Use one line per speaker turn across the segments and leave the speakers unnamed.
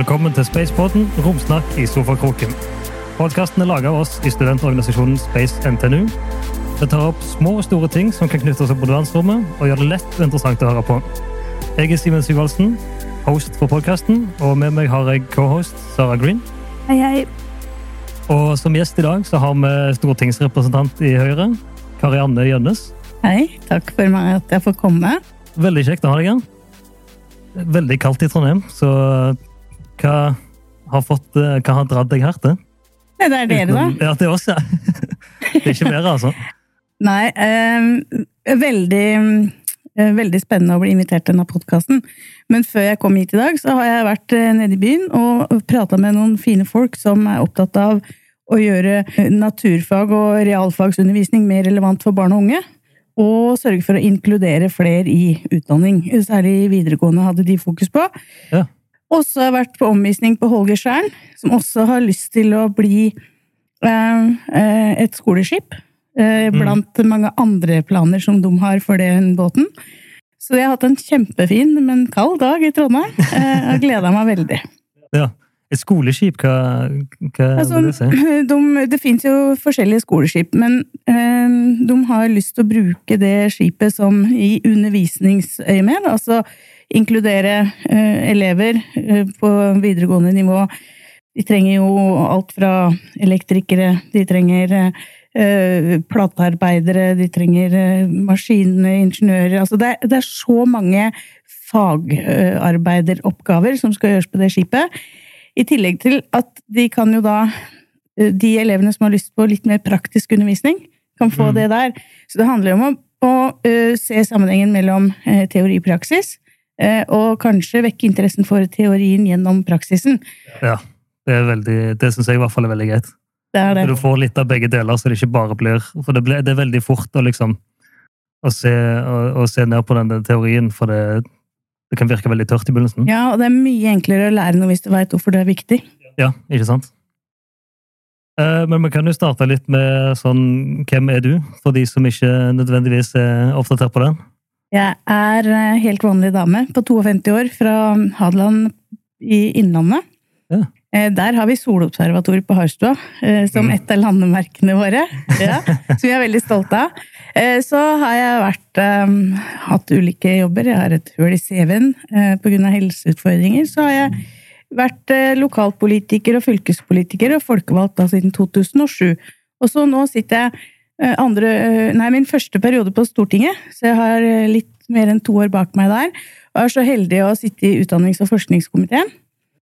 Velkommen til Spacepodden, romsnakk i sofakroken. Podkasten er laga av oss i studentorganisasjonen Space NTNU. Det tar opp små og store ting som kan knytte oss opp mot verdensrommet, og gjør det lett og interessant å høre på. Jeg er Simen Sigvaldsen, host for podkasten, og med meg har jeg co-host Sara Green.
Hei, hei.
Og som gjest i dag så har vi stortingsrepresentant i Høyre, Karianne Gjønnes.
Hei, takk for meg at jeg får komme.
Veldig kjekt å ha deg her. Veldig kaldt i Trondheim, så hva har, fått, eh, hva har dratt deg her til?
Nei, Det er dere, da.
Ja, det er oss, ja. Det er ikke mer, altså.
Nei, eh, veldig, eh, veldig spennende å bli invitert til denne podkasten. Men før jeg kom hit i dag, så har jeg vært eh, nede i byen og prata med noen fine folk som er opptatt av å gjøre naturfag og realfagsundervisning mer relevant for barn og unge. Og sørge for å inkludere flere i utdanning. Særlig i videregående hadde de fokus på.
Ja.
Også har jeg vært på omvisning på Holgerstjern, som også har lyst til å bli eh, eh, et skoleskip. Eh, blant mange andre planer som de har for den båten. Så jeg har hatt en kjempefin, men kald dag i Trondheim. Eh, og gleda meg veldig.
Ja. Et skoleskip, hva, hva
Altså,
vil det si?
de, det fins jo forskjellige skoleskip, men eh, de har lyst til å bruke det skipet som i undervisningsøyemed. Altså inkludere eh, elever eh, på videregående nivå. De trenger jo alt fra elektrikere, de trenger eh, platearbeidere, de trenger maskiningeniører Altså det, er- det er så mange fagarbeideroppgaver som skal gjøres på det skipet. I tillegg til at de kan jo da De elevene som har lyst på litt mer praktisk undervisning, kan få
Mm.
det der. Så det handler jo om å, å se sammenhengen mellom teori og praksis, og kanskje vekke interessen for teorien gjennom praksisen.
Ja, det veldig, det syns jeg i hvert fall er veldig greit.
Det er det.
Du får litt av begge deler, så det ikke bare blir For det, blir, det er veldig fort å liksom å se, å, å se ned på denne teorien, for det, det kan virke veldig tørt i begynnelsen.
Ja, og det er mye enklere å lære noe hvis du veit hvorfor det er viktig.
Ja, ikke sant? Eh, Men vi kan jo starte litt med sånn Hvem er du, for de som ikke nødvendigvis er oppdatert på den?
Jeg er eh, helt vanlig dame på 52 år fra Hadeland i Innlandet.
Ja.
Eh, Der har vi solobservatoriet på Harstua eh, som
Mm.
et av landemerkene våre. Ja, som vi er veldig stolte av. Så har jeg vært, hatt ulike jobber. Jeg har et hull i CV-en pga. helseutfordringer. Så har jeg vært lokalpolitiker og fylkespolitiker og folkevalgt da siden 2007. Og så nå sitter jeg andre, eh, nei, min første periode på Stortinget, så jeg har eh, litt mer enn to år bak meg der. Og er så heldig å sitte i utdannings- og forskningskomiteen.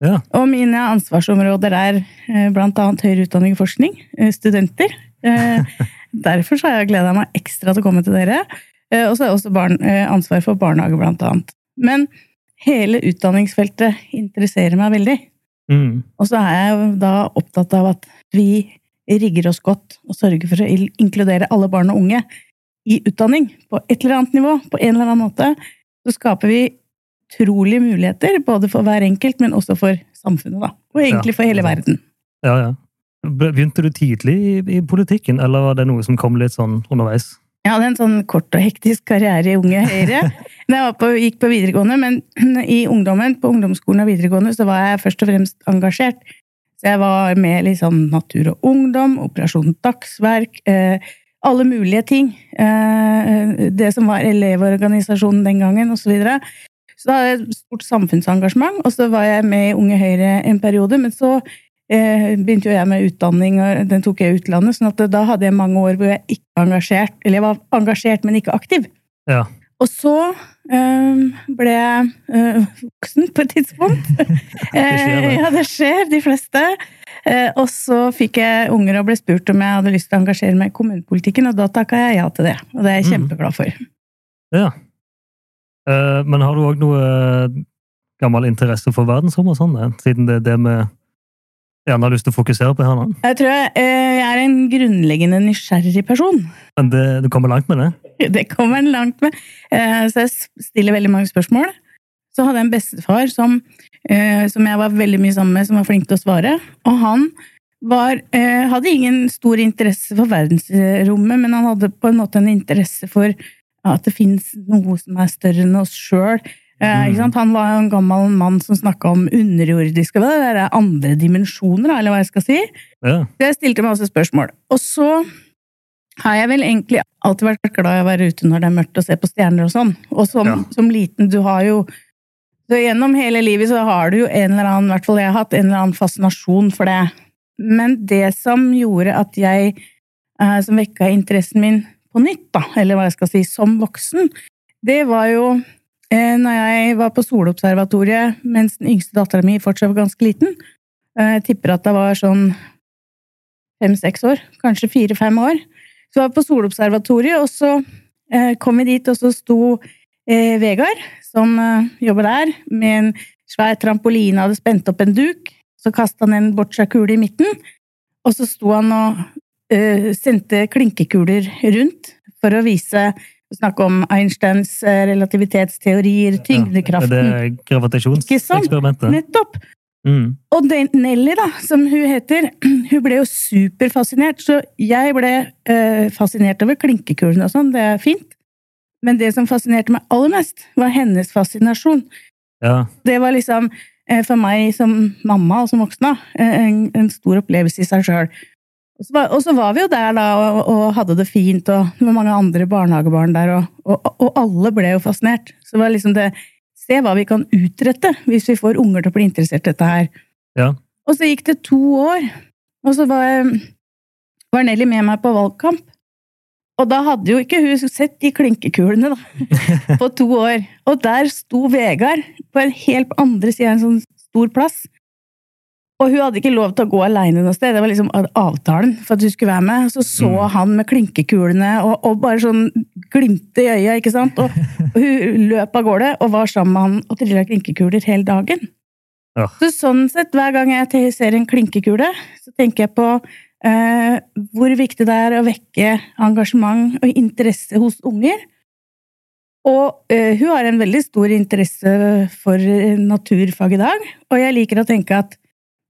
Ja.
Og mine ansvarsområder er bl.a. høyere utdanning og forskning, eh, studenter. Eh, Derfor så har jeg gleda meg ekstra til å komme til dere. Eh, Og så har jeg også barn, eh, ansvar for barnehage, blant annet. Men hele utdanningsfeltet interesserer meg veldig.
Mm.
Og så er jeg da opptatt av at vi rigger oss godt og sørger for å inkludere alle barn og unge i utdanning på et eller annet nivå, på en eller annen måte. Så skaper vi utrolige muligheter, både for hver enkelt, men også for samfunnet, da. Og egentlig for hele
er
verden.
Ja, ja. Begynte du tidlig i, i politikken, eller var det noe som kom litt sånn underveis?
Jeg hadde en sånn kort og hektisk karriere i Unge Høyre. Jeg var på, gikk på videregående, men i ungdommen, på ungdomsskolen og videregående, så var jeg først og fremst engasjert. Så jeg var med sånn Natur og Ungdom, Operasjon Dagsverk, eh, alle mulige ting. Eh, det som var Elevorganisasjonen den gangen, osv. Så, videre. så da hadde jeg et stort samfunnsengasjement, og så var jeg med i Unge Høyre en periode, men så eh, begynte jo jeg med utdanning, og den tok jeg i utlandet, sånn at da hadde jeg mange år hvor jeg ikke var engasjert, eller jeg var engasjert, men ikke aktiv.
Ja.
Og så ble jeg eh, voksen på et tidspunkt.
det.
skjer, ja, det skjer, de fleste. Eh, og så fikk jeg unger og ble spurt om jeg hadde lyst til å engasjere meg i kommunepolitikken, og da takka jeg ja til det. Og det er jeg
Mhm.
kjempeglad for.
ja. Eh, men har du òg noe eh, gammel interesse for verdensrom og sånn, eh, siden det er det vi gjerne har lyst til å fokusere på her nå?
Jeg tror jeg, eh, jeg er en grunnleggende nysgjerrig person.
Men det, du kommer langt med det?
Det kommer en langt med. Eh, Så jeg stiller veldig mange spørsmål. Så hadde jeg en bestefar som, eh, som jeg var veldig mye sammen med, som var flink til å svare. Og han var, hadde ingen stor interesse for verdensrommet, men han hadde på en måte en interesse for at det fins noe som er større enn oss sjøl. Sant? Han var en gammel mann som snakka om underjordiske hva det er andre dimensjoner, eller hva jeg skal si.
Ja.
Så jeg stilte masse spørsmål. Og så har jeg vel egentlig alltid vært glad i å være ute når det er mørkt og se på stjerner og sånn. Og som,
Ja.
som liten, du har jo så Gjennom hele livet så har du jo en eller annen, i hvert fall jeg har hatt en eller annen fascinasjon for det. Men det som gjorde at jeg eh, Som vekka interessen min på nytt, da, eller hva jeg skal si, som voksen, det var jo eh, når jeg var på Solobservatoriet mens den yngste dattera mi fortsatt var ganske liten. Eh, Jeg tipper at det var sånn fem-seks år, kanskje fire-fem år. Så var jeg på Solobservatoriet, og så eh, kom vi dit, og så sto Vegard, som jobber der, med en svær trampoline, hadde spent opp en duk. Så kasta han en boccia-kule i midten, og så sto han og sendte klinkekuler rundt for å vise Snakke om Einsteins eh, relativitetsteorier,
Det
tyngdekraften
ja,
Ikke sant?
gravitasjonseksperimentet.
Nettopp!
Mm.
Og den Nelly, da, som hun heter, hun ble jo superfascinert. Så jeg ble eh, fascinert over klinkekulene og sånn, det er fint. Men det som fascinerte meg aller mest, var hennes fascinasjon.
Ja.
Det var liksom, eh, for meg som mamma og som voksen, eh, en, en stor opplevelse i seg sjøl. Og så, var, vi jo der da og, og hadde det fint, og det var mange andre barnehagebarn der, og, og, og alle ble jo fascinert. Så det var liksom det Se hva vi kan utrette hvis vi får unger til å bli interessert i dette her.
Ja.
Og så gikk det to år, og så var, var Nelly med meg på valgkamp. Og da hadde jo ikke hun sett de klinkekulene, da, på to år. Og der sto Vegard på en helt andre sida av en sånn stor plass. Og hun hadde ikke lov til å gå aleine noe sted, det var liksom avtalen for at hun skulle være med. Så så
Mm.
han med klinkekulene og, og bare sånn glimtet i øya, ikke sant. Og, og hun løp av gårde og var sammen med han og trilla klinkekuler hele dagen.
Ja.
Så sånn sett, hver gang jeg ser en klinkekule, så tenker jeg på eh, hvor viktig det er å vekke engasjement og interesse hos unger. Og eh, hun har en veldig stor interesse for eh, naturfag i dag, og jeg liker å tenke at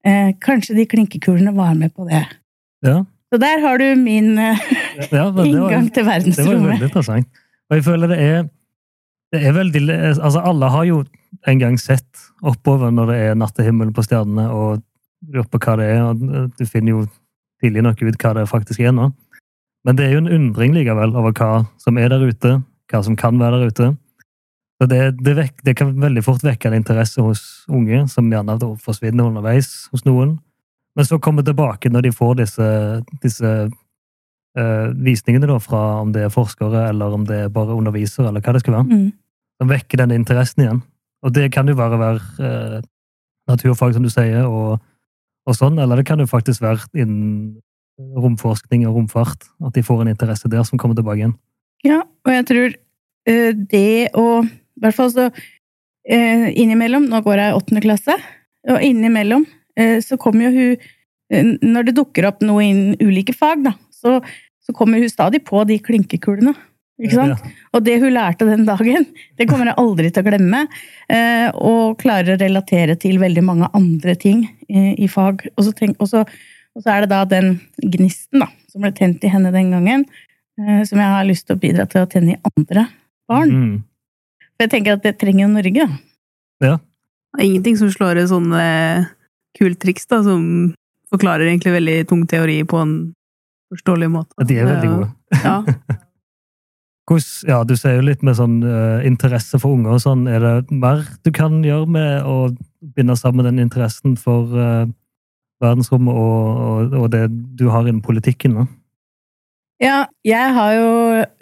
eh, kanskje de klinkekulene var med på det.
Ja.
Så der har du min eh,
ja var,
inngang til
det var veldig interessant. Og jeg føler det er det er veldig, altså Alle har jo en gang sett oppover når det er nattehimmel på stjernene, og lurer på hva det er. og Du finner jo tidlig nok ut hva det faktisk er nå. Men det er jo en undring likevel over hva som er der ute, hva som kan være der ute. Så det, det, vek, det kan veldig fort vekke en interesse hos unge, som gjerne forsvinner underveis hos noen. Men så kommer tilbake når de får disse, disse uh, visningene da, fra om det er forskere, eller om det er bare undervisere, eller hva det skal være.
Mm.
Så vekker den interessen igjen. Og det kan jo bare være uh, naturfag, som du sier, og, og sånn, eller det kan jo faktisk være innen romforskning og romfart, at de får en interesse der som kommer tilbake igjen.
Ja, og jeg tror uh, det å I hvert fall så eh, innimellom Nå går jeg i åttende klasse, og innimellom eh, så kommer jo hun eh, Når det dukker opp noe innen ulike fag, da, så, så kommer hun stadig på de klinkekulene. Ikke sant? Og det hun lærte den dagen, det kommer jeg aldri til å glemme. eh, Og klarer å relatere til veldig mange andre ting i, i fag. Og så, tenk, og, så, og så er det da den gnisten da, som ble tent i henne den gangen, eh, som jeg har lyst til å bidra til å tenne i andre barn.
Mm.
For jeg tenker at det trenger jo Norge. da.
Det er ingenting som slår et sånn eh, kult triks, da, som forklarer egentlig veldig tung teori på en forståelig måte.
Ja, De er veldig gode.
Ja.
Hvordan, ja, du ser jo litt med sånn uh, interesse for unger og sånn. Er det mer du kan gjøre med å binde sammen den interessen for uh, verdensrommet og, og, og det du har innen politikken? Da?
Ja, jeg har jo,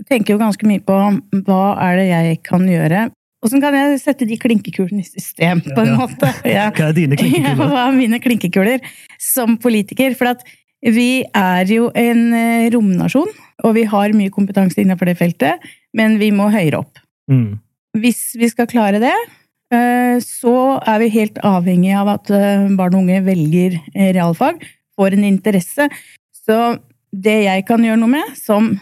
tenker jo ganske mye på hva er det jeg kan gjøre. Åssen kan jeg sette de klinkekulene i system, på en
Ja.
måte? Ja.
Hva er dine
Ja,
klinkekuler?
hva er mine klinkekuler som politiker? For at vi er jo en eh, romnasjon, og vi har mye kompetanse innenfor det feltet, men vi må høyere opp.
Mm.
Hvis vi skal klare det, eh, så er vi helt avhengig av at eh, barn og unge velger realfag, får en interesse. Så det jeg kan gjøre noe med som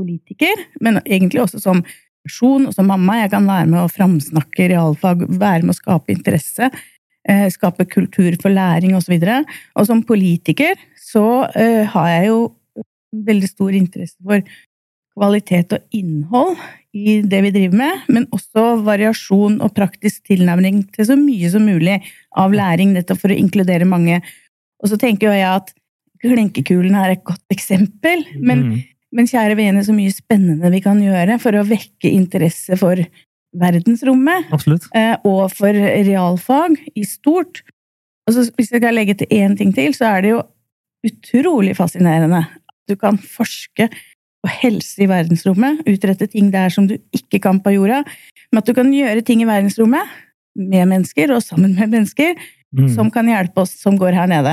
politiker, men egentlig også som person og som mamma, jeg kan være med å framsnakke realfag, være med å skape interesse, eh, skape kultur for læring osv. Og, og som politiker så eh, har jeg jo veldig stor interesse for kvalitet og innhold i det vi driver med, men også variasjon og praktisk tilnærming til så mye som mulig av læring, nettopp for å inkludere mange. Og så tenker jeg at Klinkekulen er et godt eksempel, men,
Mm.
Men kjære vene, så mye spennende vi kan gjøre for å vekke interesse for verdensrommet
Absolutt.
eh, og for realfag i stort. Og så hvis jeg skal legge til én ting til, så er det jo utrolig fascinerende. at Du kan forske på helse i verdensrommet, utrette ting der som du ikke kan på jorda, men at du kan gjøre ting i verdensrommet med mennesker og sammen med mennesker
Mm.
som kan hjelpe oss som går her nede.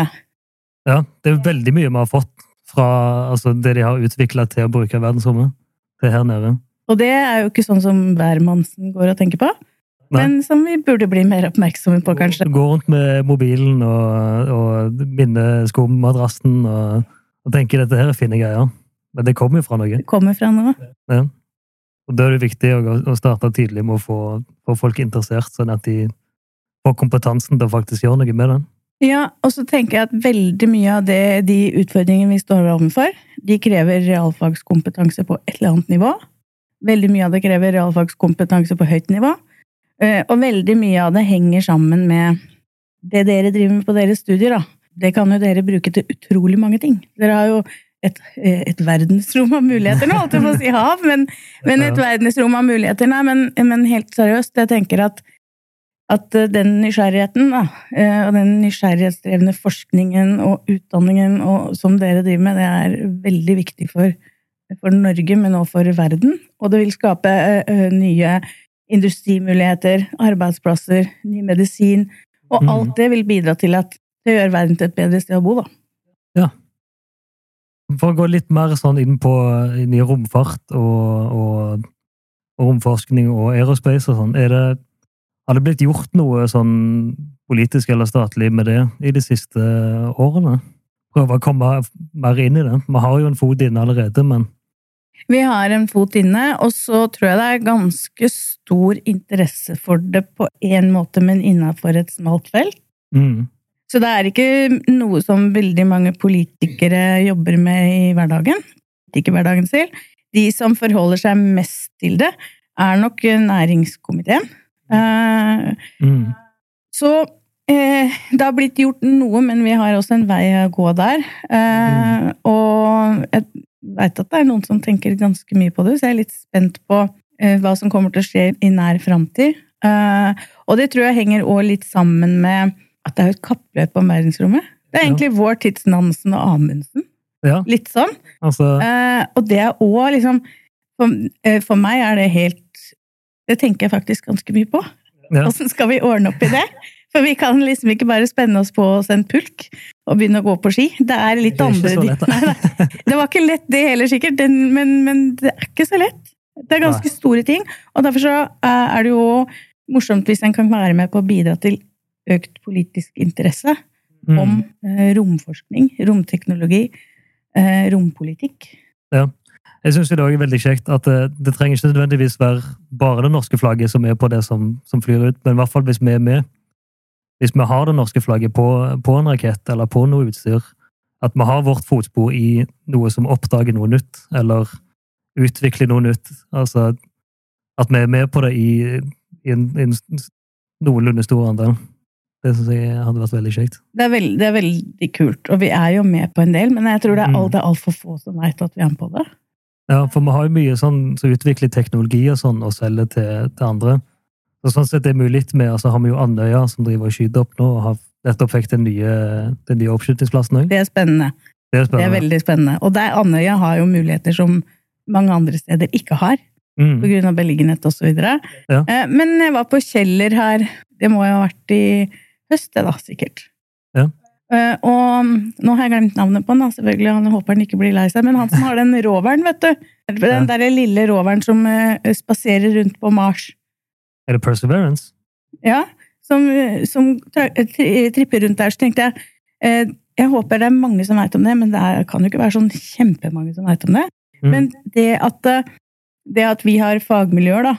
Ja, det er veldig mye vi har fått fra altså, det de har utvikla til å bruke verdensrommet, til her nede.
Og det er jo ikke sånn som hvermannsen går og tenker på,
Nei.
men som vi burde bli mer oppmerksomme på, kanskje.
Gå rundt med mobilen og, og minneskummadrassen og, og tenke dette her er fine greier. Men det kommer jo fra noe.
Det kommer fra noe.
Ja. Og da er det viktig å starte tidlig med å få, få folk interessert, sånn at de får kompetansen til å faktisk gjøre noe med det.
Ja, og så tenker jeg at veldig mye av det, de utfordringene vi står overfor, de krever realfagskompetanse på et eller annet nivå. Veldig mye av det krever realfagskompetanse på høyt nivå. Eh, Og veldig mye av det henger sammen med det dere driver med på deres studier. Da. Det kan jo dere bruke til utrolig mange ting. Dere har jo et, eh, et verdensrom av muligheter. Nå holdt jeg på å si hav, men, men et verdensrom av muligheter. Nei, men, men helt seriøst, jeg tenker at at eh, den nysgjerrigheten da, eh, og den nysgjerrighetsdrevne forskningen og utdanningen og, som dere driver med, det er veldig viktig for, for Norge, men også for verden. Og det vil skape eh, nye industrimuligheter, arbeidsplasser, ny medisin. Og
Mhm.
alt det vil bidra til at det gjør verden til et bedre sted å bo, da.
For å gå litt mer sånn inn på inn i romfart og, og, og romforskning og aerospace og sånn, er det har det blitt gjort noe sånn politisk eller statlig med det i de siste årene? Prøve å komme mer inn i det. Vi har jo en fot inne allerede, men
Vi har en fot inne, og så tror jeg det er ganske stor interesse for det på én måte, men innafor et smalt felt.
mm,
Så det er ikke noe som veldig mange politikere jobber med i hverdagen. Ikke hverdagen selv. De som forholder seg mest til det, er nok næringskomiteen. Eh,
mm,
Så eh, det har blitt gjort noe, men vi har også en vei å gå der. Eh, Og jeg veit at det er noen som tenker ganske mye på det, så jeg er litt spent på hva som kommer til å skje i nær framtid. Eh, Og det tror jeg henger òg litt sammen med at det er jo et kappløp om verdensrommet. Det er
Ja.
egentlig vår tids Nansen og Amundsen.
ja,
Litt sånn.
altså
Eh, og det er òg liksom for, for meg er det helt Det tenker jeg faktisk ganske mye på.
Ja.
Skal vi ordne opp i det? For vi kan liksom ikke bare spenne oss på oss en pulk og begynne å gå på ski. Det er litt
Det er
andre
lett.
Nei, nei. Det var ikke lett det heller, sikkert, den, men, men det er ikke så lett. Det er ganske
Nei.
store ting. Og derfor så eh, er det jo morsomt hvis en kan være med på å bidra til økt politisk interesse
mm,
om eh, romforskning, romteknologi, rompolitikk. rompolitikk.
Jeg syns det er veldig kjekt at det, det trenger ikke nødvendigvis være bare det norske flagget som er på det som, som flyr ut, men i hvert fall hvis vi er med. Hvis vi har det norske flagget på, på en rakett eller på noe utstyr, at vi har vårt fotspor i noe som oppdager noe nytt, eller utvikler noe nytt. Altså at vi er med på det i, i en, en noenlunde stor andel. Det syns jeg hadde vært veldig kjekt.
Det er, veld, det er veldig kult, og vi er jo med på en del, men jeg tror det er,
Mm.
alt, det er altfor få som veit at vi er med på det.
Ja, for vi har jo mye sånn som utvikler teknologi og sånn, og selger til, til andre. Så sånn sett er det mulig med, altså har vi jo Andøya som driver og skyter opp nå, og har nettopp fikk den nye, den nye oppskytingsplassen òg.
Det er spennende.
Det er
Det er veldig spennende. Og der Andøya har jo muligheter som mange andre steder ikke har,
Mm.
på grunn av beliggenhet osv.
Ja.
Eh, Men jeg var på Kjeller her, det må jo ha vært i høst, det da, sikkert. Eh, Og nå har jeg glemt navnet på han, da, selvfølgelig. Han håper han ikke blir lei seg, men han som har den roveren, vet du. Den
der
derre lille roveren som eh, spaserer rundt på Mars.
Er det Perseverance?
Ja, som, som tripper rundt der, så tenkte jeg eh, Jeg håper det er mange som veit om det, men det er, kan jo ikke være sånn kjempemange som veit om det.
Mm.
Men det at, det at vi har fagmiljøer da,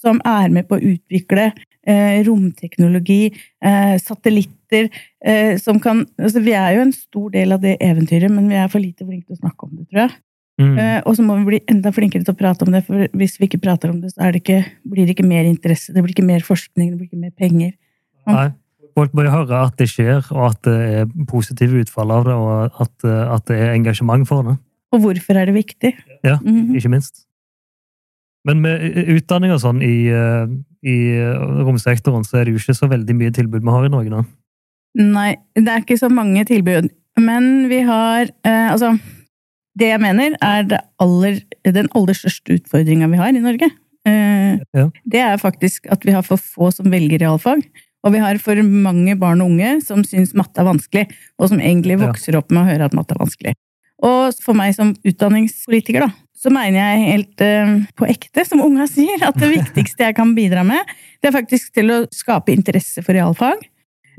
som er med på å utvikle eh, romteknologi, eh, satellitter eh, som kan altså Vi er jo en stor del av det eventyret, men vi er for lite flinke til å snakke om det, tror jeg.
Mm.
Eh, og så må vi bli enda flinkere til å prate om det, for hvis vi ikke prater om det, så det ikke, blir det ikke mer interesse, det blir ikke mer forskning, det blir ikke mer penger.
Nei. Folk må jo høre at det skjer, og at det er positive utfall av det, og at, at det er engasjement for det.
Og hvorfor er det viktig?
Ja.
Mhm.
Ikke minst. Men med utdanning og sånn i, eh, i romsektoren, så er det jo ikke så veldig mye tilbud vi har i Norge nå.
Nei, det er ikke så mange tilbud. Men vi har eh, Altså, det jeg mener er det aller, den aller største utfordringa vi har i Norge. Eh,
Ja.
Det er faktisk at vi har for få som velger realfag. Og vi har for mange barn og unge som syns matte er vanskelig, og som egentlig vokser opp med å høre at matte er vanskelig. Og for meg som utdanningspolitiker, da, så mener jeg helt eh, på ekte, som unga sier, at det viktigste jeg kan bidra med, det er faktisk til å skape interesse for realfag. Eh,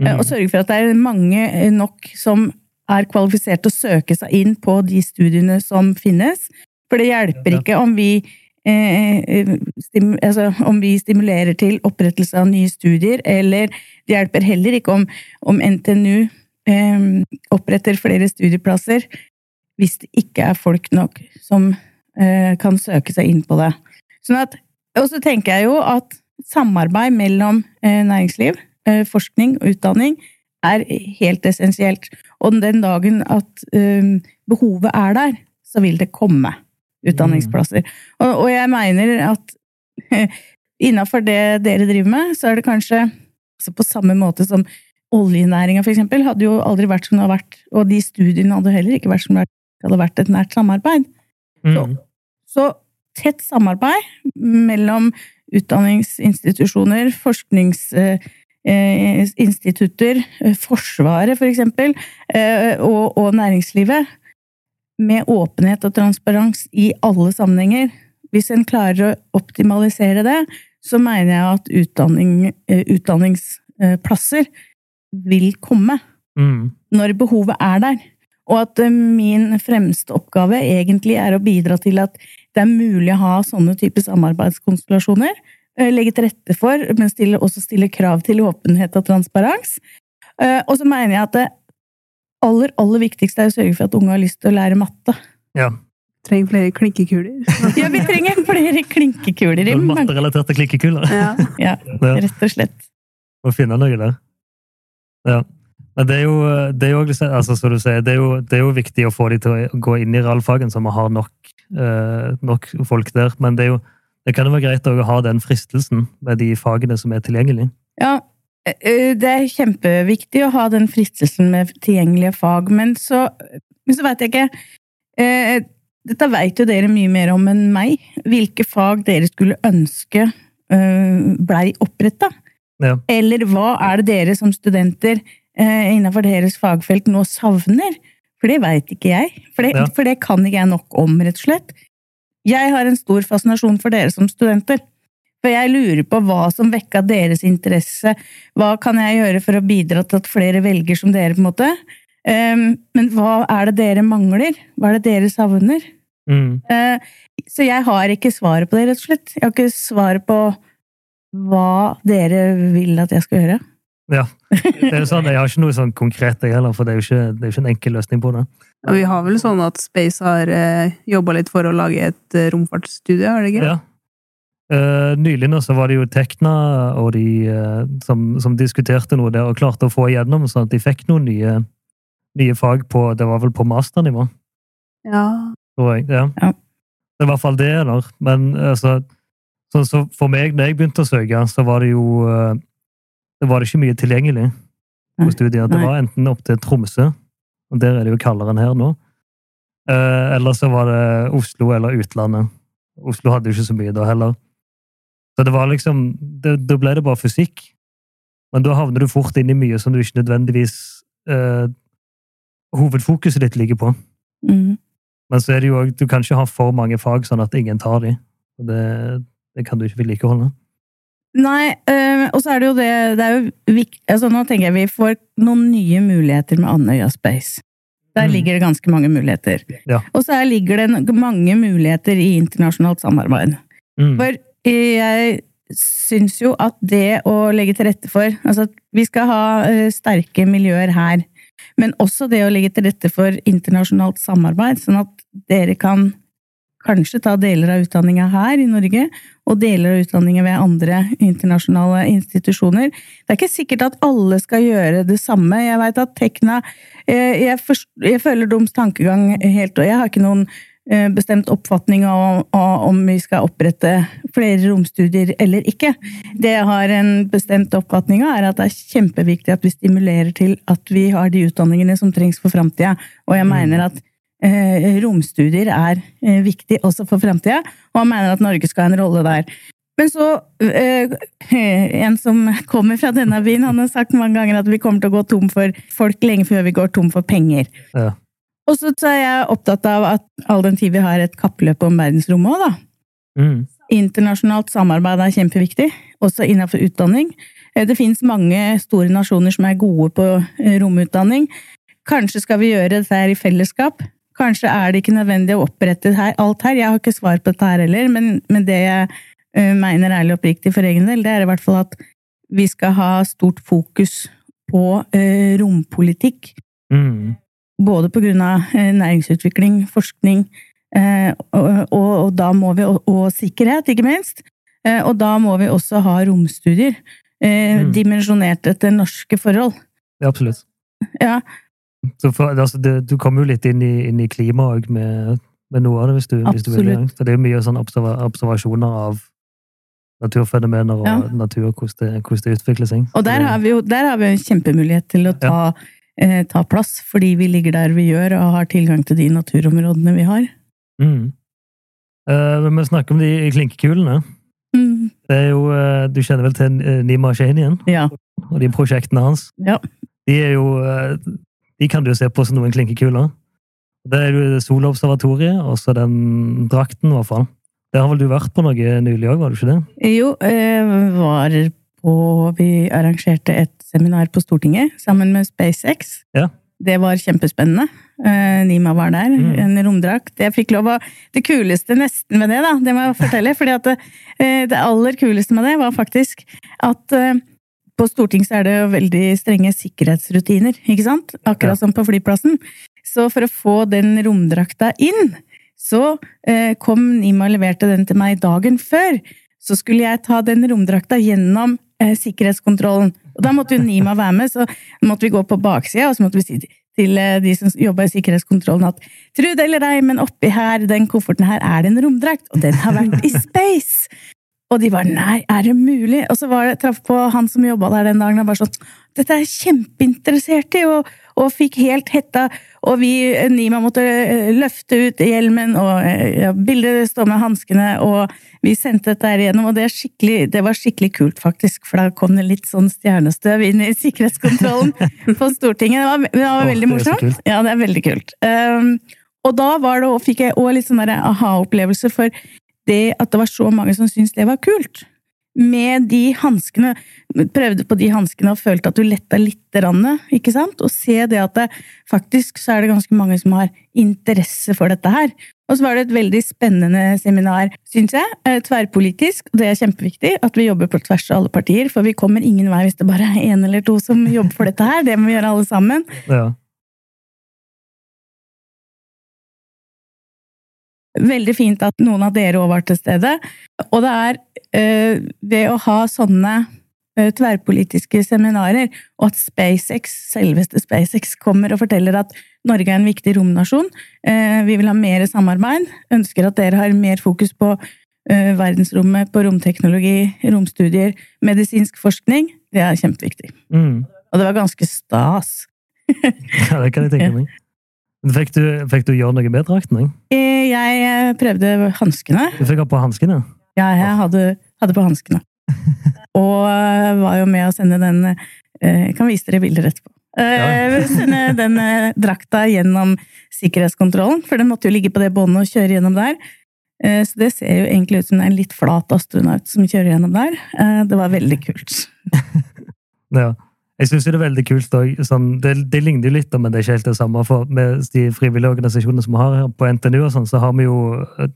Mm.
Og sørge for at det er mange eh, nok som er kvalifisert til å søke seg inn på de studiene som finnes. For det hjelper ikke om vi, eh, eh, stim, altså, om vi stimulerer til opprettelse av nye studier, eller det hjelper heller ikke om, om NTNU eh, oppretter flere studieplasser, hvis det ikke er folk nok som eh, kan søke seg inn på det. Sånn og så tenker jeg jo at samarbeid mellom eh, næringsliv, eh, forskning og utdanning er helt essensielt. Og den dagen at eh, behovet er der, så vil det komme utdanningsplasser. Og, og jeg mener at innafor det dere driver med, så er det kanskje altså på samme måte som oljenæringa, eksempel, hadde jo aldri vært som det har vært, og de studiene hadde heller ikke vært som det hadde vært et nært samarbeid.
Mm.
Så tett samarbeid mellom utdanningsinstitusjoner, forskningsinstitutter, Forsvaret for eksempel, eh, og, og næringslivet, med åpenhet og transparens i alle sammenhenger. Hvis en klarer å optimalisere det, så mener jeg at utdanning, eh, utdanningsplasser vil komme
Mm.
når behovet er der. Og at eh, min fremste oppgave egentlig er å bidra til at det er mulig å ha sånne typer samarbeidskonstellasjoner. eh, Legge til rette for, men stille, også stille krav til åpenhet og transparens. Eh, Og så mener jeg at det aller, aller viktigste er å sørge for at unge har lyst til å lære matte.
Ja.
Trenger flere klinkekuler.
Ja, vi trenger flere klinkekuler i mange
matterelaterte klinkekuler.
ja.
Ja,
Ja.
rett og slett.
Må finne noe der. Ja. Men det er jo, det er jo altså, som du sier, det er, jo, det er jo viktig å få de til å gå inn i realfagen, så vi har nok, eh, nok folk der. Men det, er jo, det kan jo være greit å ha den fristelsen med de fagene som er tilgjengelige.
Ja, eh, det er kjempeviktig å ha den fristelsen med tilgjengelige fag, men så, men så veit jeg ikke eh, Dette veit jo dere mye mer om enn meg. Hvilke fag dere skulle ønske eh, blei oppretta?
Ja.
Eller hva er det dere som studenter eh, innenfor deres fagfelt nå savner? For det veit ikke jeg. For det,
Ja.
for det kan ikke jeg nok om, rett og slett. Jeg har en stor fascinasjon for dere som studenter. For jeg lurer på hva som vekka deres interesse. Hva kan jeg gjøre for å bidra til at flere velger som dere, på en måte? Um, men hva er det dere mangler? Hva er det dere savner?
Mm.
Uh, så jeg har ikke svaret på det, rett og slett. Jeg har ikke svaret på hva dere vil at jeg skal gjøre.
Ja. Det er jo sånn, jeg har ikke noe sånn konkret, jeg heller, for det er jo ikke, det er ikke en enkel løsning på det.
Og vi har vel sånn at Space har eh, jobba litt for å lage et eh, romfartsstudie, er det ikke?
Ja. Eh, nylig nå så var det jo Tekna og de eh, som, som diskuterte noe der og klarte å få igjennom sånn at de fikk noen nye, nye fag på Det var vel på masternivå,
Ja.
tror jeg. Ja.
Ja.
Det er i hvert fall det, eller? Men altså sånn så For meg, når jeg begynte å søke, så var det jo eh, Det var det ikke mye tilgjengelig på studier. Det var enten opp til Tromsø, og der er det jo kaldere enn her nå. Eh, eller så var det Oslo eller utlandet. Oslo hadde jo ikke så mye da heller. Så det var liksom det- Da ble det bare fysikk. Men da havner du fort inn i mye som du ikke nødvendigvis eh, Hovedfokuset ditt ligger på.
Mm.
Men så er det jo òg du kan ikke ha for mange fag sånn at ingen tar de. Det, det kan du ikke vedlikeholde.
Nei, øh, og så er det jo det, det er jo vik- altså Nå tenker jeg vi får noen nye muligheter med Andøya Space. Der
Mm.
ligger det ganske mange muligheter.
Ja.
Og så ligger det mange muligheter i internasjonalt samarbeid.
Mm.
For jeg syns jo at det å legge til rette for Altså at vi skal ha øh, sterke miljøer her, men også det å legge til rette for internasjonalt samarbeid, sånn at dere kan kanskje ta deler av utdanninga her i Norge, og deler av utdanninga ved andre internasjonale institusjoner. Det er ikke sikkert at alle skal gjøre det samme. Jeg veit at Tekna eh, jeg, forst, jeg føler Doms tankegang helt, og jeg har ikke noen eh, bestemt oppfatning av, av om vi skal opprette flere romstudier eller ikke. Det jeg har en bestemt oppfatning av, er at det er kjempeviktig at vi stimulerer til at vi har de utdanningene som trengs for framtida, og jeg mener at romstudier er eh, viktig også for framtida, og han mener at Norge skal ha en rolle der. Men så eh, En som kommer fra denne byen, han har sagt mange ganger at vi kommer til å gå tom for folk lenge før vi går tom for penger.
Ja.
Og så er jeg opptatt av at all den tid vi har et kappløp om verdensrommet òg, da.
Mm.
Internasjonalt samarbeid er kjempeviktig, også innenfor utdanning. Eh, Det finnes mange store nasjoner som er gode på eh, romutdanning. Kanskje skal vi gjøre dette her i fellesskap? Kanskje er det ikke nødvendig å opprette her, alt her? Jeg har ikke svar på dette her heller, men, men det jeg uh, mener ærlig og oppriktig for egen del, det er i hvert fall at vi skal ha stort fokus på uh, rompolitikk.
Mm.
Både på grunn av uh, næringsutvikling, forskning, og, og, og da må vi, og, og sikkerhet, ikke minst. Og da må vi også ha romstudier.
Mm.
Dimensjonert etter norske forhold.
Ja, absolutt.
Ja,
for, altså, det, du kommer jo litt inn i, inn i klimaet med, med noe av det, hvis du, hvis du vil. det.
Absolutt.
For det er mye sånn observa observasjoner av naturfenomener og
Ja.
natur, hvordan det, hvordan det utvikler seg.
og der har vi jo har vi en kjempemulighet til å ta, eh, ta plass, fordi vi ligger der vi gjør og har tilgang til de naturområdene vi har.
Mm. Eh, vi snakker om de klinkekulene.
Mm.
Det er jo, eh, Du kjenner vel til eh, Nima Shahinian
Ja.
og de prosjektene hans?
ja.
De er jo eh, De kan du jo se på som noen klinkekuler. Det er jo Solobservatoriet, og så den drakten, i hvert fall. Der har vel du vært på noe nylig òg, var du ikke det?
Jo, eh, var på Vi arrangerte et seminar på Stortinget sammen med SpaceX.
Ja.
Det var kjempespennende. Eh, Nima var der,
Mm.
en romdrakt. Jeg fikk lov å Det kuleste nesten med det, da, det må jeg fortelle, fordi at det, eh, det aller kuleste med det var faktisk at på Stortinget så er det jo veldig strenge sikkerhetsrutiner, ikke sant? Akkurat som på flyplassen. Så for å få den romdrakta inn, så eh, kom Nima og leverte den til meg dagen før. Så skulle jeg ta den romdrakta gjennom eh, sikkerhetskontrollen. Og da måtte jo Nima være med, så måtte vi gå på baksida, og så måtte vi si til eh, de som jobba i sikkerhetskontrollen at Trud det eller ei, men oppi her, den kofferten her, er det en romdrakt, og den har vært i space! Og de bare nei, er det mulig? Og så var det, traff på han som jobba der den dagen, og bare sånn dette er jeg kjempeinteressert i, og, og fikk helt hetta. Og vi, Nima, måtte eh, løfte ut hjelmen, og eh, ja, bildet står med hanskene, og vi sendte dette her igjennom, og det, det var skikkelig kult, faktisk, for da kom det litt sånn stjernestøv inn i sikkerhetskontrollen på Stortinget. Det var, det var
veldig
veldig
det
morsomt. Ja, det er veldig kult. Um, og da var det, og fikk jeg òg litt sånn aha-opplevelse for det at det var så mange som syntes det var kult. Med de hanskene, prøvde på de hanskene og følte at du letta litt, rann, ikke sant? Og se det at det, faktisk så er det ganske mange som har interesse for dette her. Og så var det et veldig spennende seminar, syns jeg. eh, Tverrpolitisk, det er kjempeviktig at vi jobber på tvers av alle partier, for vi kommer ingen vei hvis det bare er én eller to som jobber for dette her. Det må vi gjøre alle sammen.
Ja.
Veldig fint at noen av dere òg var til stede. Og det er eh, ved å ha sånne eh, tverrpolitiske seminarer, og at SpaceX, selveste SpaceX kommer og forteller at Norge er en viktig romnasjon, eh, vi vil ha mer samarbeid, ønsker at dere har mer fokus på verdensrommet, på romteknologi, romstudier, medisinsk forskning, det er kjempeviktig.
Mm.
Og det var ganske stas.
ja, det kan jeg tenke meg. Fikk du, fikk du gjøre noe med drakten? jeg?
Eh, eh, prøvde hanskene.
Du fikk ha på hanskene?
Ja, jeg hadde, hadde på hanskene. Og øh, var jo med å sende den Jeg kan vise dere bilder etterpå. Ja. Sende den drakta gjennom sikkerhetskontrollen, for den måtte jo ligge på det båndet og kjøre gjennom der. Eh, Så det ser jo egentlig ut som det er en litt flat astronaut som kjører gjennom der. Eh, Det var veldig kult.
Ja. Jeg syns det er veldig kult òg. Sånn, det, det ligner jo litt, men det er ikke helt det samme. For med de frivillige organisasjonene som vi har her på NTNU, og sånn, så har vi jo eh,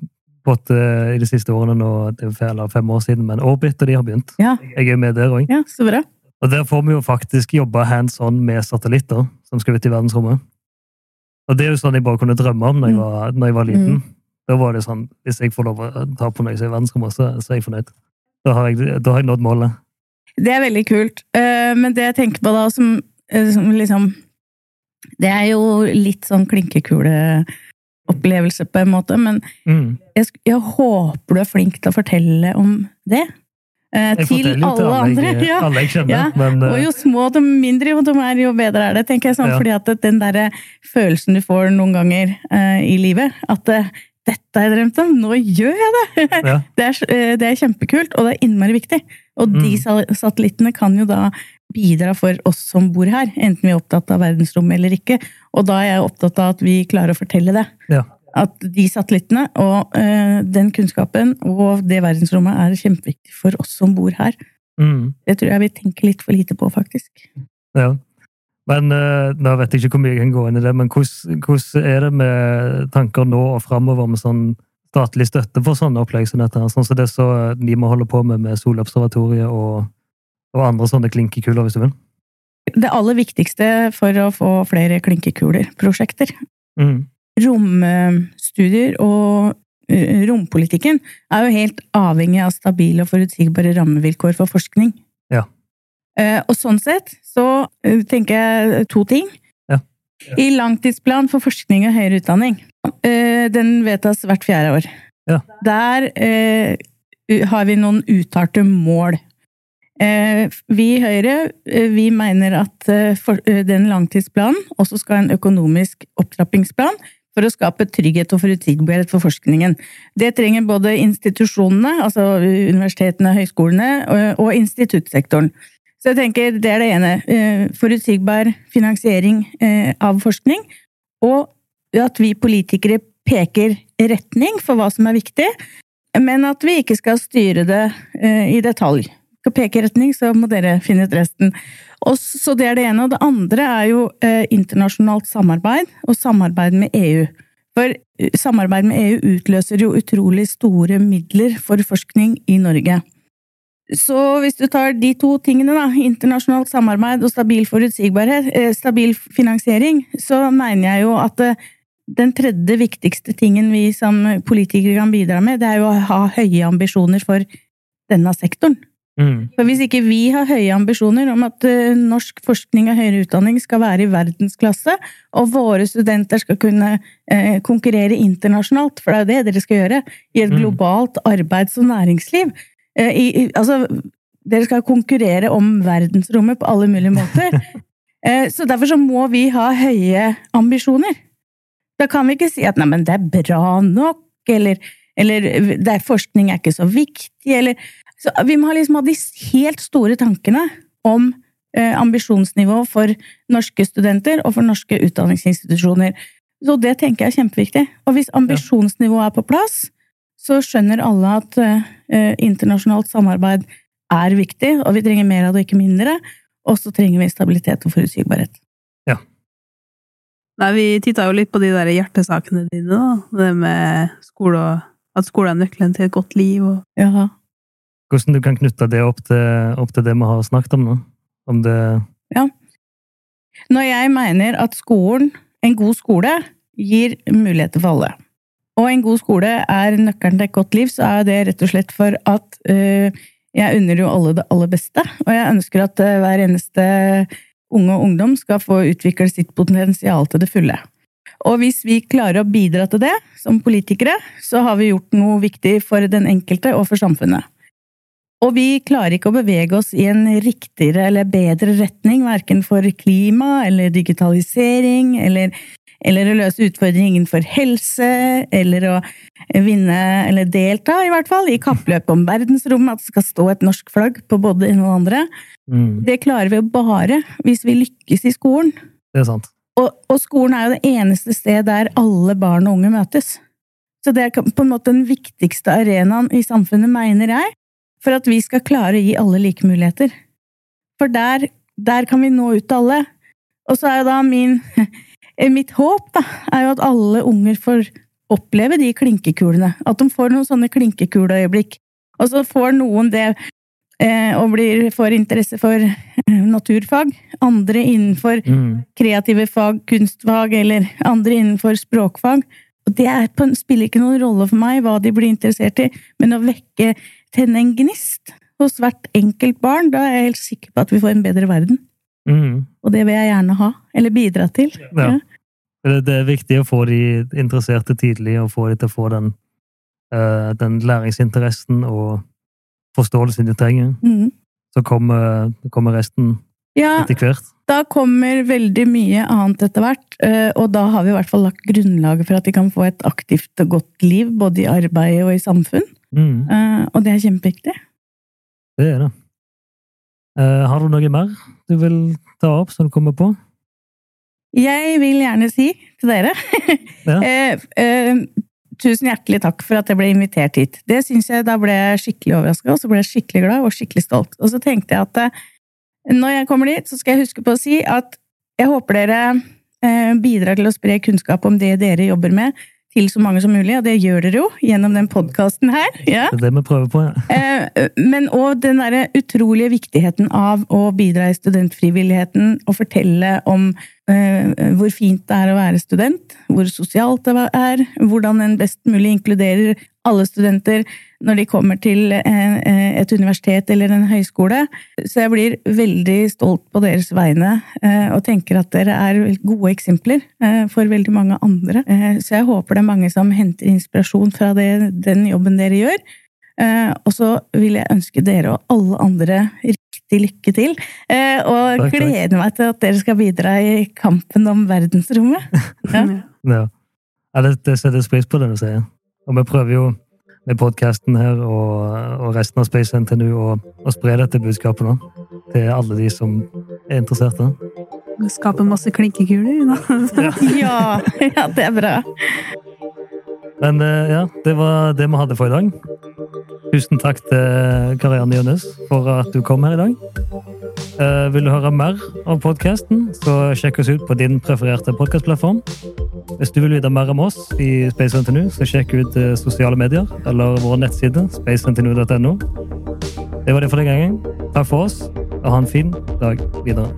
fått eh, i de siste årene nå, det er eller fem år siden, men Orbit og de har begynt.
Ja,
Jeg er jo med der òg.
ja så bra.
Og der får vi jo faktisk jobbe hands on med satellitter som skal ut i verdensrommet. Og det er jo sånn jeg bare kunne drømme om når jeg
Mm.
var, når jeg var liten. Da var det sånn Hvis jeg får lov å ta på noe i verdensrommet, så, så er jeg fornøyd. Da har jeg, da har jeg nådd målet.
Det er veldig kult. Eh, Men det jeg tenker på da, som, eh, som liksom Det er jo litt sånn klinkekuleopplevelse, på en måte, men
Mm.
jeg, jeg håper du er flink til å fortelle om det. Eh, til alle
til
andre.
jeg,
Ja.
alle jeg kjenner,
Ja,
men
Og jo små de mindre de er, jo bedre er det, tenker jeg. sånn,
Ja.
Fordi at den der følelsen du får noen ganger eh, i livet, at eh, dette har jeg drømt om, nå gjør jeg det!
ja.
Det er, eh, det er kjempekult, og det er innmari viktig. Og
Mm.
de satellittene kan jo da bidra for oss som bor her, enten vi er opptatt av verdensrommet eller ikke. Og da er jeg opptatt av at vi klarer å fortelle det.
Ja.
At de satellittene og eh, den kunnskapen og det verdensrommet er kjempeviktig for oss som bor her.
Mm.
Det tror jeg vi tenker litt for lite på, faktisk.
Ja. Men eh, nå vet jeg ikke hvor mye jeg kan gå inn i det, men hvordan, hvordan er det med tanker nå og framover med sånn statlig støtte for sånne opplegg som dette? Sånn som det så NIMA holder på med med Solobservatoriet og, og andre sånne klinkekuler, hvis du vil.
Det aller viktigste for å få flere klinkekuler-prosjekter
Mm.
romstudier og eh, rompolitikken er jo helt avhengig av stabile og forutsigbare rammevilkår for forskning.
Ja.
Eh, Og sånn sett så eh, tenker jeg to ting.
Ja.
I langtidsplan for forskning og høyere utdanning, eh, den vedtas hvert fjerde år.
Ja.
Der har vi noen uttalte mål. Vi i Høyre vi mener at den langtidsplanen også skal ha en økonomisk opptrappingsplan for å skape trygghet og forutsigbarhet for forskningen. Det trenger både institusjonene, altså universitetene, og høyskolene, og, og instituttsektoren. Så jeg tenker det er det ene. eh, Forutsigbar finansiering eh, av forskning, og at vi politikere peker retning for hva som er viktig, men at vi ikke skal styre det eh, i detalj. Skal peke retning, så må dere finne ut resten. Og så det er det ene. Og det andre er jo internasjonalt samarbeid, og samarbeid med EU. For samarbeid med EU utløser jo utrolig store midler for forskning i Norge. Så hvis du tar de to tingene, da, internasjonalt samarbeid og stabil forutsigbarhet, eh, stabil finansiering, så mener jeg jo at eh, den tredje viktigste tingen vi som politikere kan bidra med, det er jo å ha høye ambisjoner for denne sektoren.
Mm.
For hvis ikke vi har høye ambisjoner om at eh, norsk forskning og høyere utdanning skal være i verdensklasse, og våre studenter skal kunne konkurrere internasjonalt, for det er jo det dere skal gjøre, i et
Mm.
globalt arbeids- og næringsliv i, i, Altså, dere skal konkurrere om verdensrommet på alle mulige måter. Eh, så derfor så må vi ha høye ambisjoner. Da kan vi ikke si at 'nei, men det er bra nok', eller, eller det er, 'forskning er ikke så viktig', eller så vi må ha liksom ha de helt store tankene om eh, ambisjonsnivå for norske studenter og for norske utdanningsinstitusjoner. Så det tenker jeg er kjempeviktig. Og hvis ambisjonsnivået er på plass, så skjønner alle at eh, internasjonalt samarbeid er viktig, og vi trenger mer av det, ikke mindre. Og så trenger vi stabilitet og forutsigbarhet.
Nei, vi titta jo litt på de der hjertesakene dine, da. Det med skole og At skole er nøkkelen til et godt liv og
Ja.
Hvordan du kan knytte det opp til, opp til det vi har snakket om nå? Om det
Når jeg mener at skolen, en god skole, gir muligheter for alle, og en god skole er nøkkelen til et godt liv, så er det rett og slett for at uh, jeg unner jo alle det aller beste, og jeg ønsker at uh, hver eneste unge og ungdom skal få utvikle sitt potensial til det fulle. Og hvis vi klarer å bidra til det som politikere, så har vi gjort noe viktig for den enkelte og for samfunnet. Og vi klarer ikke å bevege oss i en riktigere eller bedre retning, verken for klima eller digitalisering, eller, eller å løse utfordringer innenfor helse, eller å vinne, eller delta i hvert fall, i kappløpet om verdensrommet, at det skal stå et norsk flagg på både ene og andre.
mm,
Det klarer vi jo bare hvis vi lykkes i skolen.
Det er sant.
Og, og skolen er jo det eneste sted der alle barn og unge møtes. Så det er på en måte den viktigste arenaen i samfunnet, mener jeg, for at vi skal klare å gi alle like muligheter. For der, der kan vi nå ut til alle. Og så er jo da min Mitt håp da, er jo at alle unger får oppleve de klinkekulene. At de får noen sånne klinkekuleøyeblikk. Og så får noen det eh, og blir, får interesse for eh, naturfag. Andre innenfor
Mm.
kreative fag, kunstfag, eller andre innenfor språkfag. Og det er på, spiller ikke noen rolle for meg hva de blir interessert i, men å vekke, tenne en gnist hos hvert enkelt barn, da er jeg helt sikker på at vi får en bedre verden.
Mm.
Og det vil jeg gjerne ha, eller bidra til.
Ja. Det, det er viktig å få de interesserte tidlig, og få de til å få den, eh, den læringsinteressen og forståelsen de trenger.
Mm.
Så kommer, kommer resten
Ja,
etter hvert.
da kommer veldig mye annet etter hvert, eh, og da har vi i hvert fall lagt grunnlaget for at de kan få et aktivt og godt liv, både i arbeid og i samfunn.
Mm.
Eh, Og det er kjempeviktig.
Det er det. Eh, har du noe mer du vil ta opp som du kommer på?
Jeg vil gjerne si til dere
Ja.
eh, eh, Tusen hjertelig takk for at jeg ble invitert hit. Det synes jeg, Da ble jeg skikkelig overraska, og så ble jeg skikkelig glad og skikkelig stolt. Og så tenkte jeg at når jeg kommer dit, så skal jeg huske på å si at jeg håper dere bidrar til å spre kunnskap om det dere jobber med, til så mange som mulig, og det gjør dere jo gjennom den podkasten her. Ja.
Det er det vi prøver på. Ja.
Eh, Men òg den derre utrolige viktigheten av å bidra i studentfrivilligheten og fortelle om eh, hvor fint det er å være student, hvor sosialt det er, hvordan en best mulig inkluderer alle studenter når de kommer til eh, eh, et universitet eller en høyskole. Så jeg blir veldig stolt på deres vegne eh, og tenker at dere er gode eksempler for veldig mange andre. Så jeg håper det er mange som henter inspirasjon fra det, den jobben dere gjør. Eh, og så vil jeg ønske dere og alle andre riktig lykke til. Eh, og
Takk, takk.
gleder meg til at dere skal bidra i kampen om verdensrommet. Ja.
Ja. Ja, det, det settes pris på det du sier. Og vi prøver jo med podkasten her og, og resten av Space NTNU å, å spre dette budskapet nå, til alle de som er interesserte.
Skape masse klinkekuler. Da.
ja, ja, det er bra.
Men eh, ja, det var det vi hadde for i dag. Tusen takk til Karianne Jønnes for at du kom her i dag. Eh, vil du høre mer av podkasten, så sjekk oss ut på din prefererte podkastplattform. Hvis du vil vite mer om oss i Space NTNU, så sjekk ut eh, sosiale medier eller vår nettside spacentnu.no. Det var det for den gangen. Takk for oss, og ha en fin dag videre.